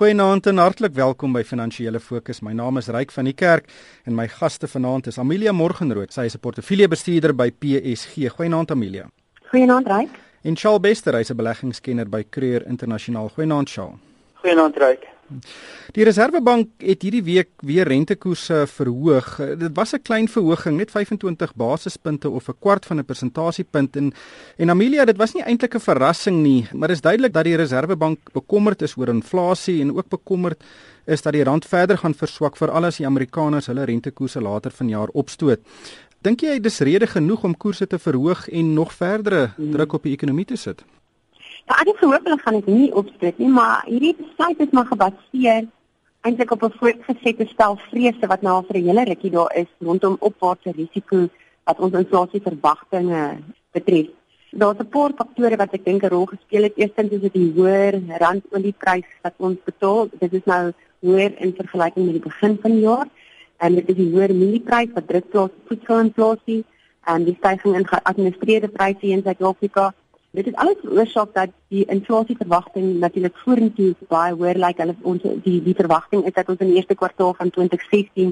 Goeienaand en hartlik welkom by Finansiële Fokus. My naam is Ryk van die Kerk en my gaste vanaand is Amelia Morgenrood. Sy is 'n portefeuljebestuurder by PSG. Goeienaand Amelia. Goeienaand Ryk. En Charles Bester, hy's 'n beleggingskenner by Creer Internasionaal. Goeienaand Charles. Goeienaand Ryk. Die Reserwebank het hierdie week weer rentekoerse verhoog. Dit was 'n klein verhoging, net 25 basispunte of 'n kwart van 'n persentasiepunt en en Amelia, dit was nie eintlik 'n verrassing nie, maar is duidelik dat die Reserwebank bekommerd is oor inflasie en ook bekommerd is dat die rand verder gaan verswak veral as die Amerikaners hulle rentekoerse later vanjaar opstoot. Dink jy dis rede genoeg om koerse te verhoog en nog verdere druk op die ekonomie te sit? Ja, ek hoop hulle gaan dit nie opspreek nie, maar hierdie besluit is maar gebaseer eintlik op 'n voortgesette stel vrese wat nou al vir 'n hele rukkie daar is rondom opwaartse risiko wat ons inflasieverwagtinge betref. Daar's 'n paar faktore wat ek dink 'n rol gespeel het. Eerstens is dit die hoër randolieprys wat ons betaal. Dit is nou hoër in vergelyking met die begin van die jaar. En dit is die hoër mielieprys wat druk plaas op voedselinflasie en die stygings in geadministreerde pryse in Suid-Afrika Dit is alles veroorsaak dat die inflasieverwagting natuurlik vorentoe baie hoër lyk. Hulle ons die die verwagting is dat ons in die eerste kwartaal van 2016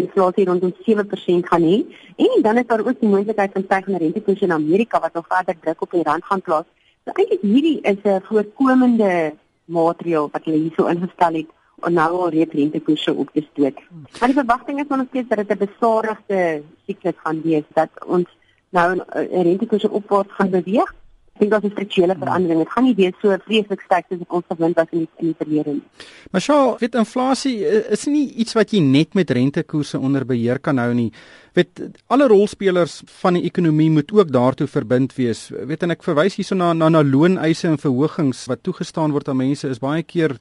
inflasie rondom 7% gaan hê. En dan is daar ook die moontlikheid van stygende rentekoerse in Amerika wat nog verder druk op die rand gaan plaas. So eintlik hierdie is 'n voorkomende maatreel wat hulle hierso ingestel het om nou al reeds rentekoerse op te stoot. Maar die verwagting is nog steeds dat dit 'n besadigde siklus gaan wees dat ons nou 'n rentekoerse opwaarts gaan beweeg dink daar's 'n strukturele hmm. verandering. Dit gaan nie weer so vreeslik sterk soos ons gewind was in die in die verlede nie. Maar sjoe, weet inflasie is nie iets wat jy net met rentekoerse onder beheer kan hou nie. Weet alle rolspelers van die ekonomie moet ook daartoe verbind wees. Weet en ek verwys hierso na na, na looneise en verhogings wat toegestaan word aan mense is baie keer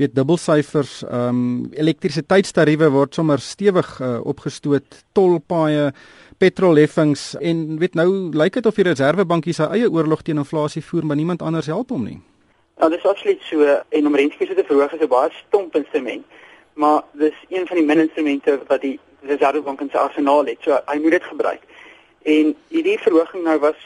weet dubbelsyfers ehm um, elektrisiteitstariewe word sommer stewig uh, opgestoot tolpaaie petrolheffings en weet nou lyk dit of die reservebankie sy eie oorlog teen inflasie voer maar niemand anders help hom nie. Ja, dis absoluut so en om rentekoerse te verhoog is 'n baie stomp instrument. Maar dis een van die min instrumente wat die reservebank in sy arsenaal het. So hy moet dit gebruik. En hierdie verhoging nou was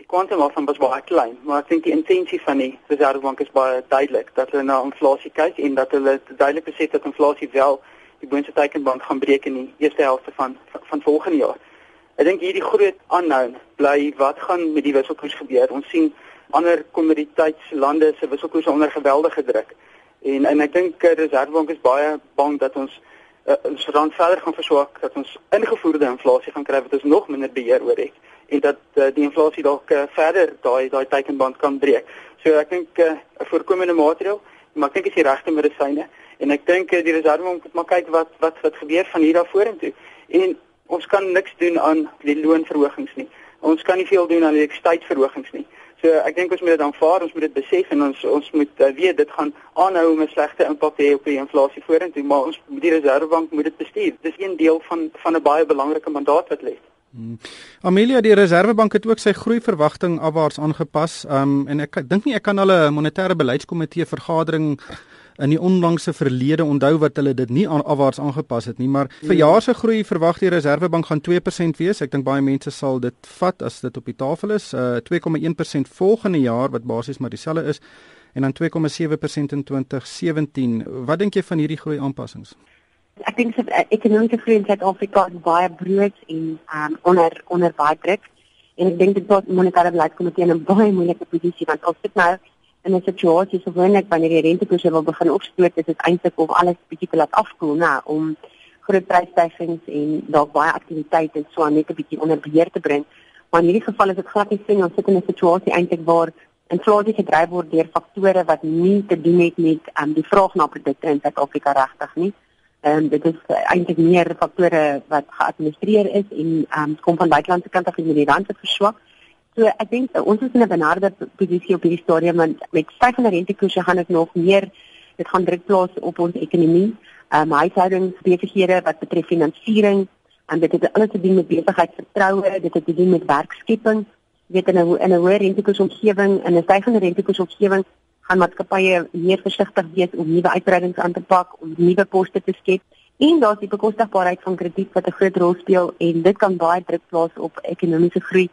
die kwantum waarvan was baie klein, maar ek dink die intensie van die reservebank is baie duidelik dat hulle na inflasie kyk en dat hulle duidelik besef dat inflasie wel die boonste teikenband gaan breek in die eerste helfte van van volgende jaar. Ek dink hierdie groot aanhou bly wat gaan met die wisselkoers gebeur. Ons sien ander kommoditeitslande se wisselkoers onder geweldige druk. En en ek dink die Reserwebank is baie bang dat ons uh, ons rand verder gaan verswak, dat ons ingevoerde inflasie gaan kry wat ons nog minder beheer oor het en dat uh, die inflasie dalk uh, verder daai daai teikenband kan breek. So ek dink 'n uh, voorkomende maatreel, maar ek dink is die regte medisyne en ek dink die Reserwebank moet maar kyk wat wat wat gebeur van hier af vorentoe. En ons kan niks doen aan die loonverhogings nie. Ons kan nie veel doen aan die ekstydverhogings nie. So ek dink ons moet dit aanvaar, ons moet dit besef en ons ons moet uh, weet dit gaan aanhou om 'n slegte impak te hê op die inflasie vorentoe, maar ons die Reserwebank moet dit bestuur. Dis een deel van van 'n baie belangrike mandaat wat lê. Hmm. Amelia die Reserwebank het ook sy groeiverwagting afwaarts aangepas. Um en ek dink nie ek kan hulle monetêre beleidskomitee vergadering in die onlangse verlede onthou wat hulle dit nie aan afwaarts aangepas het nie, maar vir ja. jaar se groei verwag die Reserwebank gaan 2% wees. Ek dink baie mense sal dit vat as dit op die tafel is. Uh 2,1% volgende jaar wat basies maar dieselfde is en dan 2,7% in 2017. Wat dink jy van hierdie groei aanpassings? Ek dink dat uh, ekonomiese groei in Suid-Afrika baie brood en um, onder onder baie druk en ek dink dit word monetêre beleidskomitee in 'n baie moeilike posisie want as dit nou in 'n situasie so gewoonlik wanneer die rentekoerse wil begin opstoot, is dit eintlik om alles bietjie te laat afkoel, nê, om groot prysstygings en dalk baie aktiwiteite en so net 'n bietjie onder beheer te bring. Maar in hierdie geval is dit glad nie sin ons sit in 'n situasie eintlik waar inflasie gedryf word deur faktore wat nie te doen het met um, die vraag na produkte in Suid-Afrika regtig nie. En um, dit is eintlik meer faktore wat geadministreer is en um, kom van buitelandse kant af in die rand te verswak. So ek dink uh, ons is in 'n benarde posisie op hierdie stadium want met stygende rentekoerse gaan dit nog meer dit gaan druk plaas op ons ekonomie. Ehm um, huishoudings besighede wat betref finansiering en dit het alles te doen met besigheidsvertroue, dit het te doen met werkskepping. Jy weet in 'n in 'n hoë rentekoersomgewing en 'n stygende rentekoersomgewing gaan maatskappye meer versigtig wees om nuwe uitbreidings aan te pak, om nuwe poste te skep. En daar's die bekostigbaarheid van krediet wat 'n groot rol speel en dit kan baie druk plaas op ekonomiese groei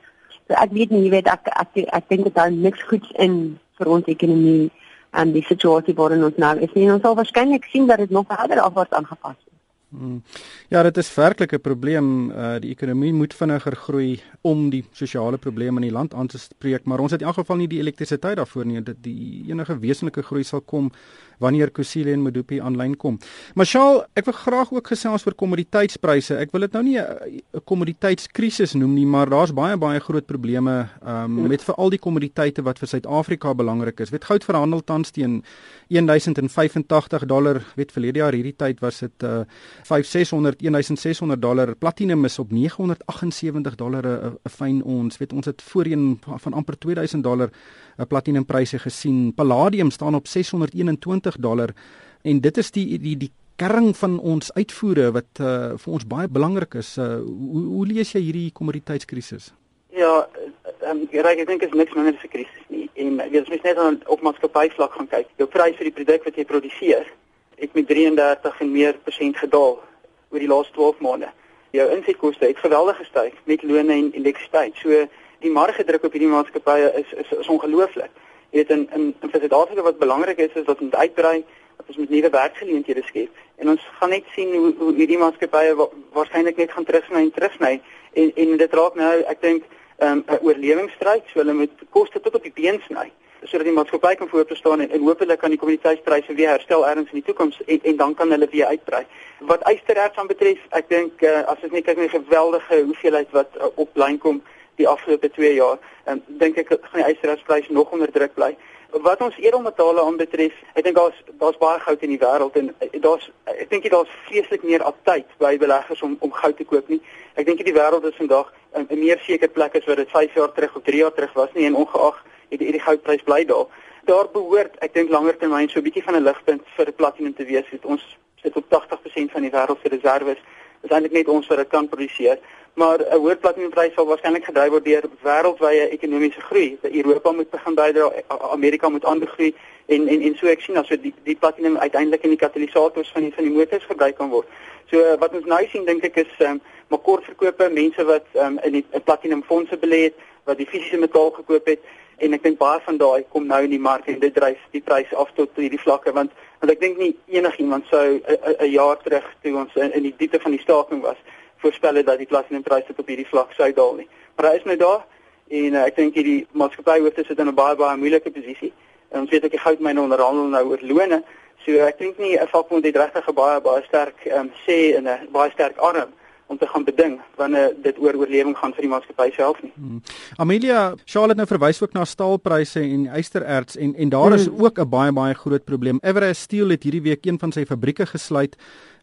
So ek weet nie, jy weet ek ek ek, ek dink dit hou niks goeds in vir ons ekonomie en die situasie waarin ons nou is. En ons sal waarskynlik sien dat dit nog verder afwaarts aangepas word. Hmm. Ja, dit is werklik 'n probleem. Uh die ekonomie moet vinniger groei om die sosiale probleme in die land aan te spreek, maar ons het in elk geval nie die elektrisiteit daarvoor nie. Dit die enige wesenlike groei sal kom wanneer Kusile en Medupi aanlyn kom. Marshall, ek wil graag ook gesels oor kommoditeitspryse. Ek wil dit nou nie 'n kommoditeitskrisis noem nie, maar daar's baie baie groot probleme um, met veral die kommoditeite wat vir Suid-Afrika belangrik is. Weet goud verhandel tans teen 1085 dollar. Weet verlede jaar hierdie tyd was dit uh, 5600 1600 dollar. Platinum is op 978 dollar 'n fyn ons. Weet ons het voorheen van amper 2000 dollar 'n platinumpryse gesien. Palladium staan op 621 dollar en dit is die die die kern van ons uitvoere wat uh, vir ons baie belangrik is. Uh, hoe hoe lees jy hierdie kommoditeitskrisis? Ja, um, ek dink dit is niks minder as 'n krisis nie. En jy moet net aan op maatskappy vlak gaan kyk. Jou prys vir die produk wat jy produseer het met 33 en meer persent gedaal oor die laaste 12 maande. Jou insetkoste het geweldig gestyg met lone en elektrisiteit. So die marge druk op hierdie maatskappye is is, is ongelooflik. Weet in in in Suid-Afrika wat belangrik is is dat ons uitbrei, dat ons met nuwe werksgeleenthede skep en ons gaan net sien hoe hoe hierdie maatskappye wa, waarskynlik net gaan terugsny en terugsny en en dit raak nou ek dink 'n um, oorlewingsstryd, so hulle moet koste tot op die been sny sodat die maatskappy kan voortbestaan en, en hopelik kan die kommoditeitspryse weer herstel ergens in die toekoms en, en dan kan hulle weer uitbrei. Wat ystererts aan betref, ek dink uh, as ons net kyk na die geweldige hoeveelheid wat uh, op lyn kom die afgelope 2 jaar, um, dink ek gaan die ysterertspryse nog onder druk bly. Wat ons edelmetale aanbetref, ek dink daar's daar's baie goud in die wêreld en uh, daar's ek dink daar's vreeslik meer aptyd by beleggers om om goud te koop nie. Ek dink die wêreld is vandag 'n um, meer seker plek as wat dit 5 jaar terug of 3 jaar terug was nie en ongeag het die, die goudprys bly daar. Daar behoort, ek dink langer termyn so 'n bietjie van 'n ligpunt vir platinum te wees. Het ons sit op 80% van die wêreld se reserves. Dit is eintlik net ons wat dit kan produseer. Maar 'n hoër platinumprys sal waarskynlik gedryf word deur wêreldwye ekonomiese groei. Europa moet begin bydra, Amerika moet aangroei en en en so ek sien as so die die platinum uiteindelik in die katalisators van die van die motors gebruik kan word. So wat ons nou sien dink ek is um, maar kort verkope, mense wat um, in die in platinum fondse belê het, wat die fisiese metaal gekoop het en ek dink baie van daai kom nou in die mark en dit dryf die pryse af tot hierdie vlakke want want ek dink nie enigiemand sou 'n jaar terug toe ons in, in die diepte van die staking was voorspel dat die platinumpryse tot op hierdie vlak sou daal nie. Maar hy is nou daar en uh, ek dink hierdie maatskappy hoef dit in 'n baie baie moeilike posisie. En ons weet ek die goudmyne onderhandel nou oor lone. So ek dink nie 'n vakbond het regtig 'n baie baie sterk um, sê in 'n baie sterk arm om te gaan beding wanneer dit oor oorlewing gaan vir die maatskappy self nie. Hmm. Amelia, Charlotte nou verwys ook na staalpryse en ystererts en en daar is hmm. ook 'n baie baie groot probleem. Everest Steel het hierdie week een van sy fabrieke gesluit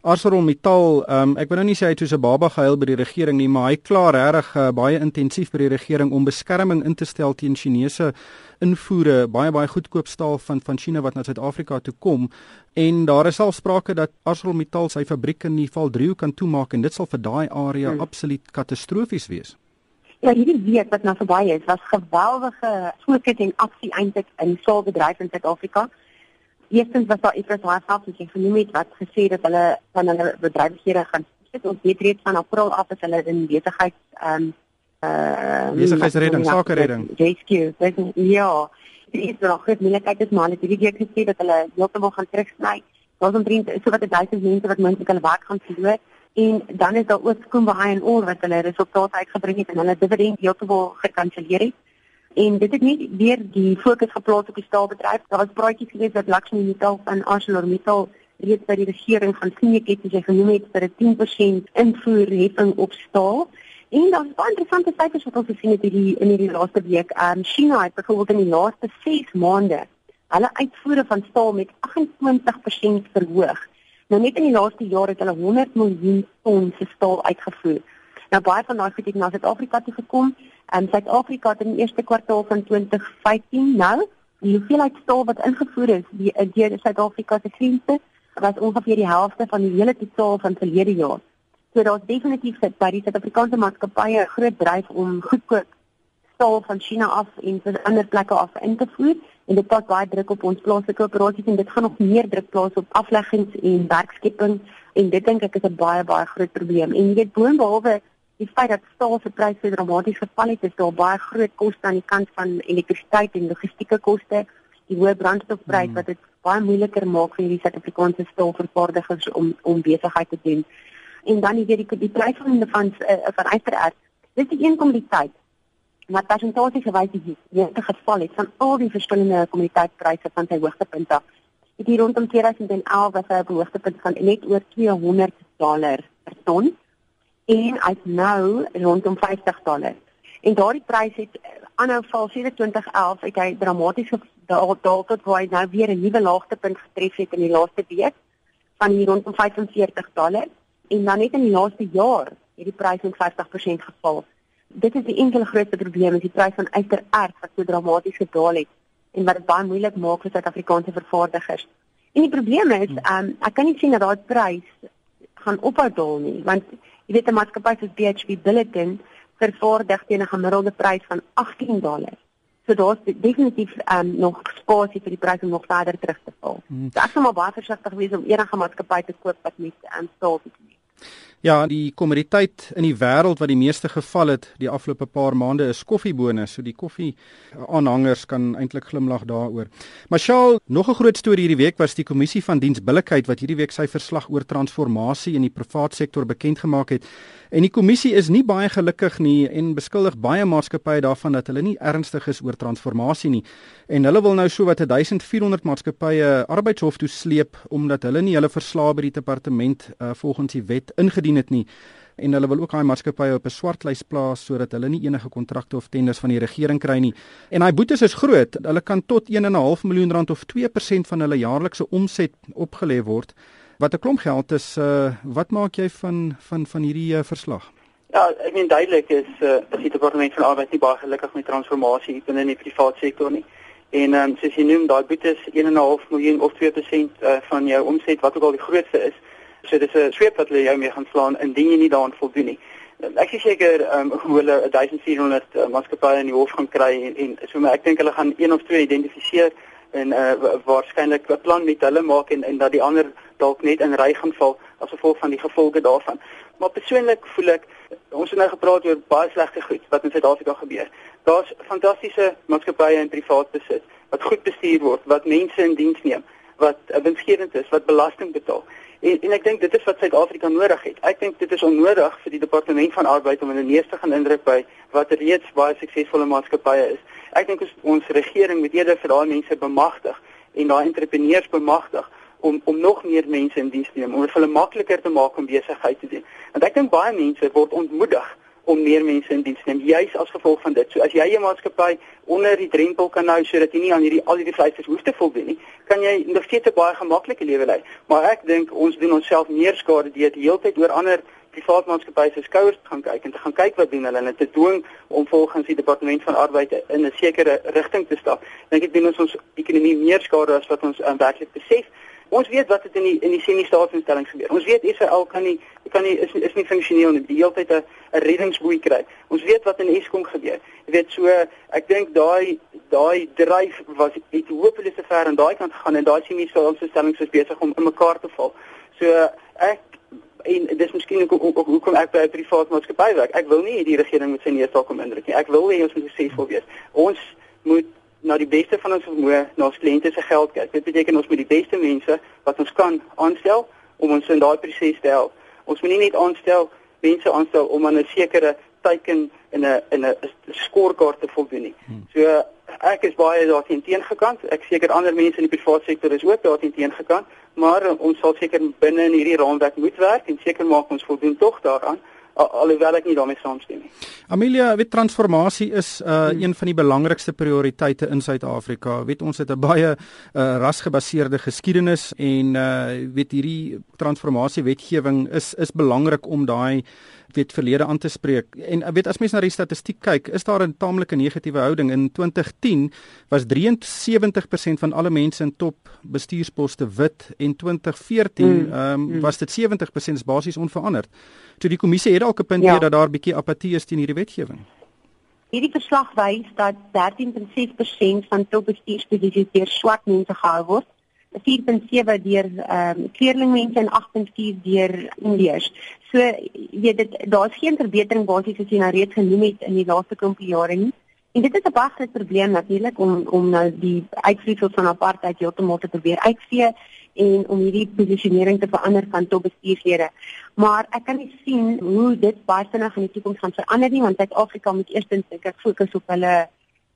ArcelorMittal, um, ek wil nou nie sê hy het soos 'n baba gehuil by die regering nie, maar hy kla regtig uh, baie intensief by die regering om beskerming in te stel teen Chinese invoere, baie baie goedkoop staal van van China wat na Suid-Afrika toe kom. En daar is selfs sprake dat ArcelorMittal sy fabriek in die Valdrio kan toemaak en dit sal vir daai area hmm. absoluut katastrofies wees. Ja, hierdie week wat nou verby is, was geweldige fokus en aksie eintlik in staalbedryf in Suid-Afrika. Eerstens was daar Haasaf wat jy genoem het wat gesê dat hulle van hulle bedrywighede gaan sit. Ons weet reeds van April af is hulle in besigheids ehm um, uh besigheidsredding, sakeredding. JSQ, ja. Dit is nog goed, maar kyk dit maar net hierdie week gesê dat hulle heeltemal gaan terugsny. Daar's omtrent so wat 1000 mense wat moontlik hulle werk gaan verloor en dan is daar ook Skoonbaai en Oor wat hulle resultate uitgebring het en hulle dividend heeltemal gekanselleer het. En dit het nie weer die fokus geplaas op die staalbedryf. Daar was praatjies gewees dat Lakshmi Mittal van ArcelorMittal reeds by die regering gaan sien ek het sy genoem het vir 'n 10% invoerheffing op staal. En dan baie interessante syfers wat ons gesien het hierdie in hierdie laaste week. Ehm um, China het byvoorbeeld in die laaste 6 maande hulle uitvoere van staal met 28% verhoog. Nou net in die laaste jaar het hulle 100 miljoen ton se staal uitgevoer. Nou baie van daai goed het na Suid-Afrika toe gekom. En Suid-Afrika het in die eerste kwartaal van 2015 nou die hoeveelheid staal wat ingevoer is die deur die Suid-Afrika se grense was ongeveer die helfte van die hele totaal van verlede jaar. So daar's definitief sit by die Suid-Afrikaanse maatskappye 'n groot dryf om goedkoop staal van China af en van ander plekke af in te voer en dit plaas baie druk op ons plaaslike operasies en dit gaan nog meer druk plaas op afleggings en werkskepping en dit dink ek is 'n baie baie groot probleem. En jy weet boonbehalwe die feit dat staal se pryse so dramaties geval het, is daar baie groot koste aan die kant van elektrisiteit en logistieke koste die hoë brandstofprys mm. wat dit baie moeiliker maak vir die Suid-Afrikaanse staalvervaardigers om om besigheid te doen. En dan jy weet die die pryse van die van uh, van ystererts. Dis die een kommoditeit wat persentasie gewys het hier in geval het van al die verskillende kommoditeitpryse van sy hoogtepunt af. Dit hier rondom 2011 was hy op 'n hoogtepunt van net oor 200 dollar per ton en hy's nou rondom 50 dollar. En daardie prys het aanhou val sedert 2011 het hy dramaties gedaal tot waar hy nou weer 'n nuwe laagtepunt getref het in die laaste week van hier rondom 45 dollar en dan net in die laaste jaar het die prys met 50% geval dit is die enkele grootste probleem is die prys van ystererts wat so dramaties gedaal het en wat dit baie moeilik maak vir Suid-Afrikaanse vervaardigers. En die probleem is, um, ek kan nie sien dat daai prys gaan ophou daal nie, want jy weet 'n maatskappy soos BHP Billiton vervaardig teen 'n gemiddelde prys van 18 dollar. So daar's definitief ehm um, nog spasie vir die prys om nog verder terug te val. Hmm. So ek sou maar baie versigtig wees om enige maatskappy te koop wat met ehm um, staal te doen. Ja, die kommoditeit in die wêreld wat die meeste geval het die afgelope paar maande is koffiebone. So die koffie aanhangers kan eintlik glimlag daaroor. Marshall, nog 'n groot storie hierdie week was die kommissie van diensbillikheid wat hierdie week sy verslag oor transformasie in die privaat sektor bekend gemaak het. En die kommissie is nie baie gelukkig nie en beskuldig baie maatskappye daarvan dat hulle nie ernstig is oor transformasie nie. En hulle wil nou so wat 1400 maatskappye arbeidshof toe sleep omdat hulle nie hulle verslae by die departement uh, volgens die wet ingedien het nie. En hulle wil ook daai maatskappye op 'n swartlys plaas sodat hulle nie enige kontrakte of tenders van die regering kry nie. En daai boetes is groot. Hulle kan tot 1.5 miljoen rand of 2% van hulle jaarlikse omset opgelê word wat 'n klomp geld is. Uh, wat maak jy van van van hierdie uh, verslag? Ja, ek meen duidelik is uh, die departement van arbeid nie baie gelukkig met transformasie binne in die private sektor nie. En um, soos jy noem, daai boetes 1.5 miljoen of 2% uh, van jou omset wat ook al die grootste is. So dis 'n sweep wat hulle jou mee gaan slaan indien jy nie daaraan voldoen nie. Ek is seker ehm um, hoe hulle 1400 uh, maatskappye in die hof gaan kry en, en so maar ek dink hulle gaan een of twee identifiseer en uh, waarskynlik 'n plan met hulle maak en en dat die ander dalk net in ry gaan val as gevolg van die gevolge daarvan. Maar persoonlik voel ek ons het nou gepraat oor baie slegte goed wat in Suid-Afrika gebeur. Daar's fantastiese maatskappye in privaat besit wat goed bestuur word, wat mense in diens neem, wat winsgewend is, wat belasting betaal. En en ek dink dit is wat Suid-Afrika nodig het. Ek dink dit is onnodig vir die departement van arbeid om 'n neus te gaan indruk by wat reeds baie suksesvolle maatskappye is. Ek dink ons regering moet eerder vir daai mense bemagtig en daai entrepreneurs bemagtig om om nog meer mense in diens te neem om dit vir hulle makliker te maak om besigheid te doen. Want ek dink baie mense word ontmoedig om meer mense in diens te neem juis as gevolg van dit. So as jy 'n maatskappy onder die drempel kan hou sodat jy nie aan hierdie al hierdie vereistes hoef te voldoen nie, kan jy nog steeds 'n baie gemaklike lewe lei. Maar ek dink ons doen onsself meer skade deur die hele tyd oor ander privaat maatskappye se skouers te gaan kyk en te gaan kyk wat doen hulle en te dwing om volgens die departement van arbeid in 'n sekere rigting te stap. Dink ek doen ons ons ekonomie meer skade as wat ons um, werklik besef. Ons weet wat het in die in die semi-staatsinstellings gebeur. Ons weet Israel kan nie kan nie is is nie funksioneel nie. Die hele tyd 'n 'n reddingsboei kry. Ons weet wat in Eskom gebeur. Jy weet so ek dink daai daai dryf was het hopeloos ver aan daai kant gegaan en daai semi-staatsinstellings is besig om in mekaar te val. So ek en dis miskien ook hoekom ek by 'n privaat maatskappy werk. Ek wil nie die regering met sy neus daar kom indruk nie. Ek wil hê ons moet suksesvol wees. Ons moet na die beste van ons vermoë na ons kliënte se geld kyk. Dit beteken ons moet die beste mense wat ons kan aanstel om ons in daai proses te help. Ons moet nie net aanstel mense aanstel om aan 'n sekere teiken in 'n in 'n skoorkaart te voldoen nie. Hmm. So ek is baie daarteen teengekant. Ek seker ander mense in die private sektor is ook daarteen teengekant, maar ons sal seker binne in hierdie raamwerk moet werk en seker maak ons voldoen tog daaraan alhoewel ek nie daarmee saamstem nie. Amelia, weet transformasie is uh hmm. een van die belangrikste prioriteite in Suid-Afrika. Weet ons het 'n baie uh rasgebaseerde geskiedenis en uh weet hierdie transformasie wetgewing is is belangrik om daai weet verlede aan te spreek. En ek weet as mens na die statistiek kyk, is daar 'n taamlike negatiewe houding. In 2010 was 73% van alle mense in top bestuursposte wit en 2014 mm. ehm um, mm. was dit 70% is basies onveranderd. So die kommissie het dalk 'n punt ja. hier dat daar 'n bietjie apatie is teen hierdie wetgewing. Hierdie verslag wys dat 13.6% van top bestuursposisies deur swart mense gehou word 4.7 deur ehm um, kleerlingmense en 8.4 deur Indiërs. So jy dit daar's geen verbetering basies as jy nou reeds genoem het in die laaste klompie jare nie. En dit is 'n baie groot probleem natuurlik om om nou die uitvloeisel van apartheid heeltemal te probeer uitvee en om hierdie posisionering te verander van top bestuurslede. Maar ek kan nie sien hoe dit baie vinnig in die toekoms gaan verander nie want Suid-Afrika moet eerstens ek fokus op hulle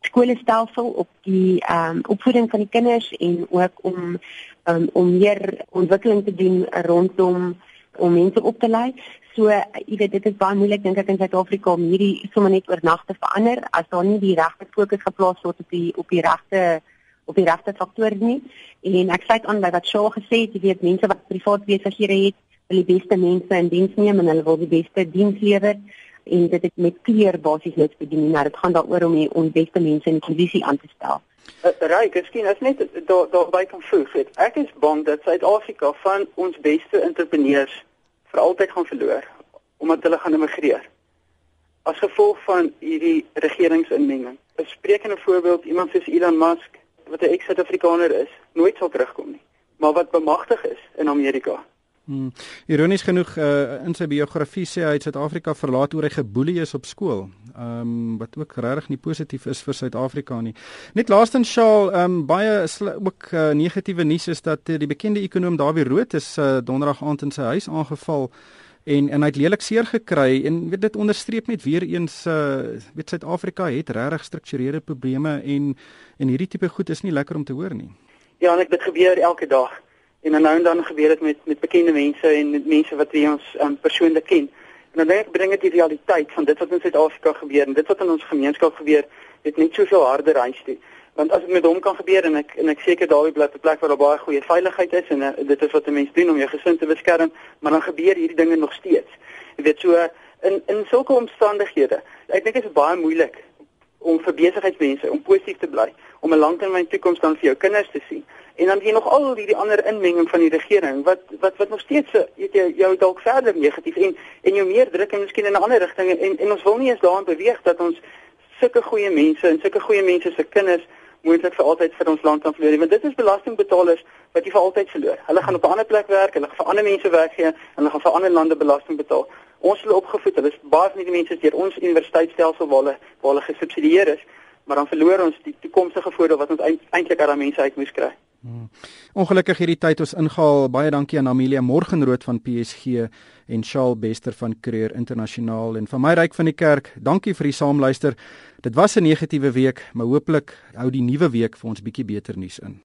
skoolstelsel op die ehm um, opvoeding van die kinders en ook om um, om meer ontwikkeling te doen rondom om mense op te lei. So jy weet dit is baie moeilik dink ek in Suid-Afrika om hierdie sommer net oornag te verander as daar nie die regte fokus geplaas word op die op die regte op die regte faktore nie. En ek sluit aan by wat Shaw gesê het, jy weet mense wat privaat besighede het, wil die beste mense in diens neem en hulle wil die beste diens lewer en dit het met kleur basies niks te doen nie. Nou, dit gaan daaroor om die onbeste mense in die posisie aan te stel. Uh, Ryk, skien as net daar daarby kan voeg. Het. Ek is bang dat Suid-Afrika van ons beste entrepreneurs vir altyd gaan verloor omdat hulle gaan immigreer. As gevolg van hierdie regeringsinmenging. 'n Sprekende voorbeeld, iemand soos Elon Musk wat 'n ex-Suid-Afrikaner is, nooit sal terugkom nie, maar wat bemagtig is in Amerika. Hmm. Ironies genoeg uh, in sy biografie sê hy het Suid-Afrika verlaat oor hy geboelie is op skool. Ehm um, wat ook regtig nie positief is vir Suid-Afrika nie. Net laastens Shaal, ehm um, baie ook uh, negatiewe nuus is dat uh, die bekende ekonom Dawie Rood is uh, donderdag aand in sy huis aangeval en en hy het lelik seer gekry en weet dit onderstreep net weer eens uh, weet Suid-Afrika het regtig strukturele probleme en en hierdie tipe goed is nie lekker om te hoor nie. Ja, en ek dit gebeur elke dag en dan nou en dan gebeur dit met met bekende mense en met mense wat wie ons um, persoonlik ken. En dan dink ek bring dit die realiteit van dit wat in Suid-Afrika gebeur en dit wat in ons gemeenskap gebeur, dit net soveel harder reis toe. Want as dit met hom kan gebeur en ek en ek seker daar bly 'n plek waar daar baie goeie veiligheid is en uh, dit is wat 'n mens doen om jou gesin te beskerm, maar dan gebeur hierdie dinge nog steeds. Jy weet so in in sulke omstandighede. Ek dink dit is baie moeilik om vir besigheidsmense om positief te bly, om 'n langtermyn toekoms dan vir jou kinders te sien. En dan jy nog al hierdie ander inmenging van die regering wat wat wat nog steeds weet jy jou dalk verder negatief en en jou meer druk en miskien in 'n ander rigting en en ons wil nie eens daarin beweeg dat ons sulke goeie mense en sulke goeie mense se kinders moontlik vir altyd vir ons land kan verloor. Want dit is belastingbetalers wat jy vir altyd verloor. Hulle gaan op 'n ander plek werk, hulle gaan vir ander mense werk gee en hulle gaan vir ander lande belasting betaal. Ons hulle opgevoed. Hulle is baie van die mense deur ons universiteitsstelsel waar hulle waar hulle gesubsidieer is, maar dan verloor ons die toekomstige voordeel wat ons eintlik aan daai mense uit moes kry. Hmm. Ongelukkig hierdie tyd ons ingehaal. Baie dankie aan Amelia Morgenrood van PSG en Charles Bester van Creer Internasionaal en van my ryk van die kerk. Dankie vir die saamluister. Dit was 'n negatiewe week, maar hooplik hou die nuwe week vir ons bietjie beter nuus in.